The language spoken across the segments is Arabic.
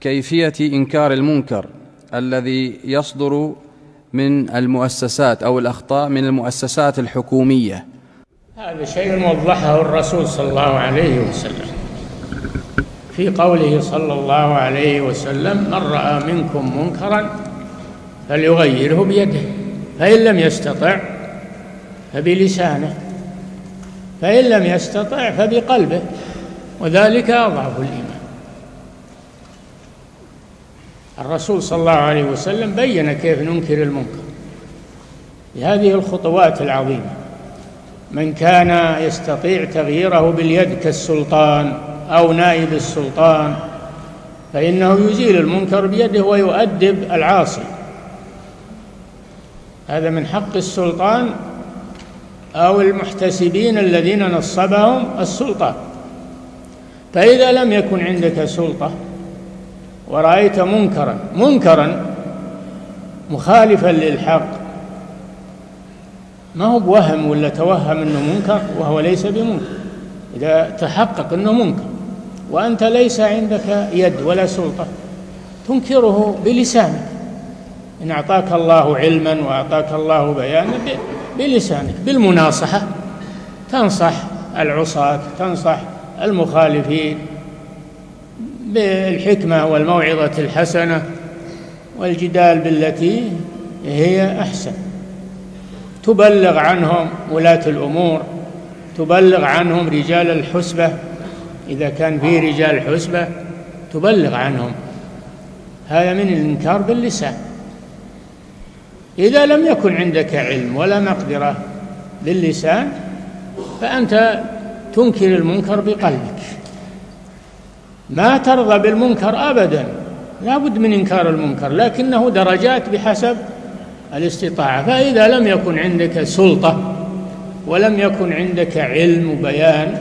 كيفية إنكار المنكر الذي يصدر من المؤسسات أو الأخطاء من المؤسسات الحكومية. هذا شيء وضحه الرسول صلى الله عليه وسلم. في قوله صلى الله عليه وسلم من رأى منكم منكرا فليغيره بيده فإن لم يستطع فبلسانه فإن لم يستطع فبقلبه وذلك أضعف الإيمان. الرسول صلى الله عليه وسلم بين كيف ننكر المنكر. بهذه الخطوات العظيمة. من كان يستطيع تغييره باليد كالسلطان أو نائب السلطان فإنه يزيل المنكر بيده ويؤدب العاصي. هذا من حق السلطان أو المحتسبين الذين نصبهم السلطان. فإذا لم يكن عندك سلطة ورأيت منكرا منكرا مخالفا للحق. ما هو بوهم ولا توهم إنه منكر؟ وهو ليس بمنكر. إذا تحقق إنه منكر. وأنت ليس عندك يد ولا سلطة. تنكره بلسانك. إن أعطاك الله علما وأعطاك الله بيانا بلسانك بالمناصحة. تنصح العصاة تنصح المخالفين. بالحكمة والموعظة الحسنة والجدال بالتي هي أحسن. تبلغ عنهم ولاة الأمور تبلغ عنهم رجال الحسبة. إذا كان في رجال حسبة تبلغ عنهم. هذا من الإنكار باللسان. إذا لم يكن عندك علم ولا مقدرة باللسان فأنت تنكر المنكر بقلبك. ما ترضى بالمنكر ابدا. لا بد من إنكار المنكر لكنه درجات بحسب الاستطاعة. فإذا لم يكن عندك سلطة ولم يكن عندك علم وبيان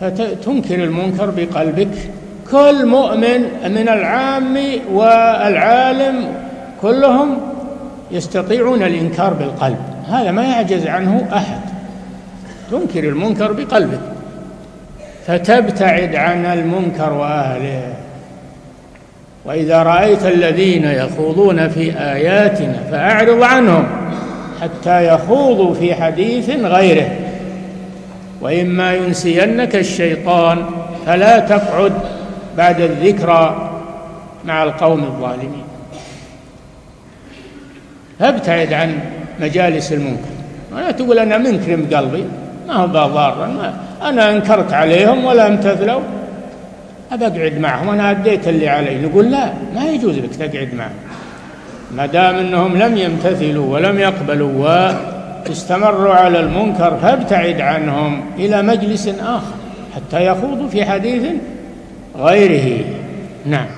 فتنكر المنكر بقلبك. كل مؤمن من العام والعالم كلهم يستطيعون الإنكار بالقلب. هذا ما يعجز عنه أحد. تنكر المنكر بقلبك. فتبتعد عن المنكر وأهله. وإذا رأيت الذين يخوضون في آياتنا فأعرض عنهم حتى يخوضوا في حديث غيره. وإما ينسينك الشيطان فلا تقعد بعد الذكرى مع القوم الظالمين. فابتعد عن مجالس المنكر. ولا تقول أنا منكر بقلبي ما هو ضارا أنا أنكرت عليهم ولا أمتثلوا. أبى أقعد معهم. أنا أديت اللي علي. نقول لا ما يجوز لك تقعد معهم. ما دام أنهم لم يمتثلوا ولم يقبلوا واستمروا على المنكر فابتعد عنهم إلى مجلس آخر حتى يخوضوا في حديث غيره. نعم.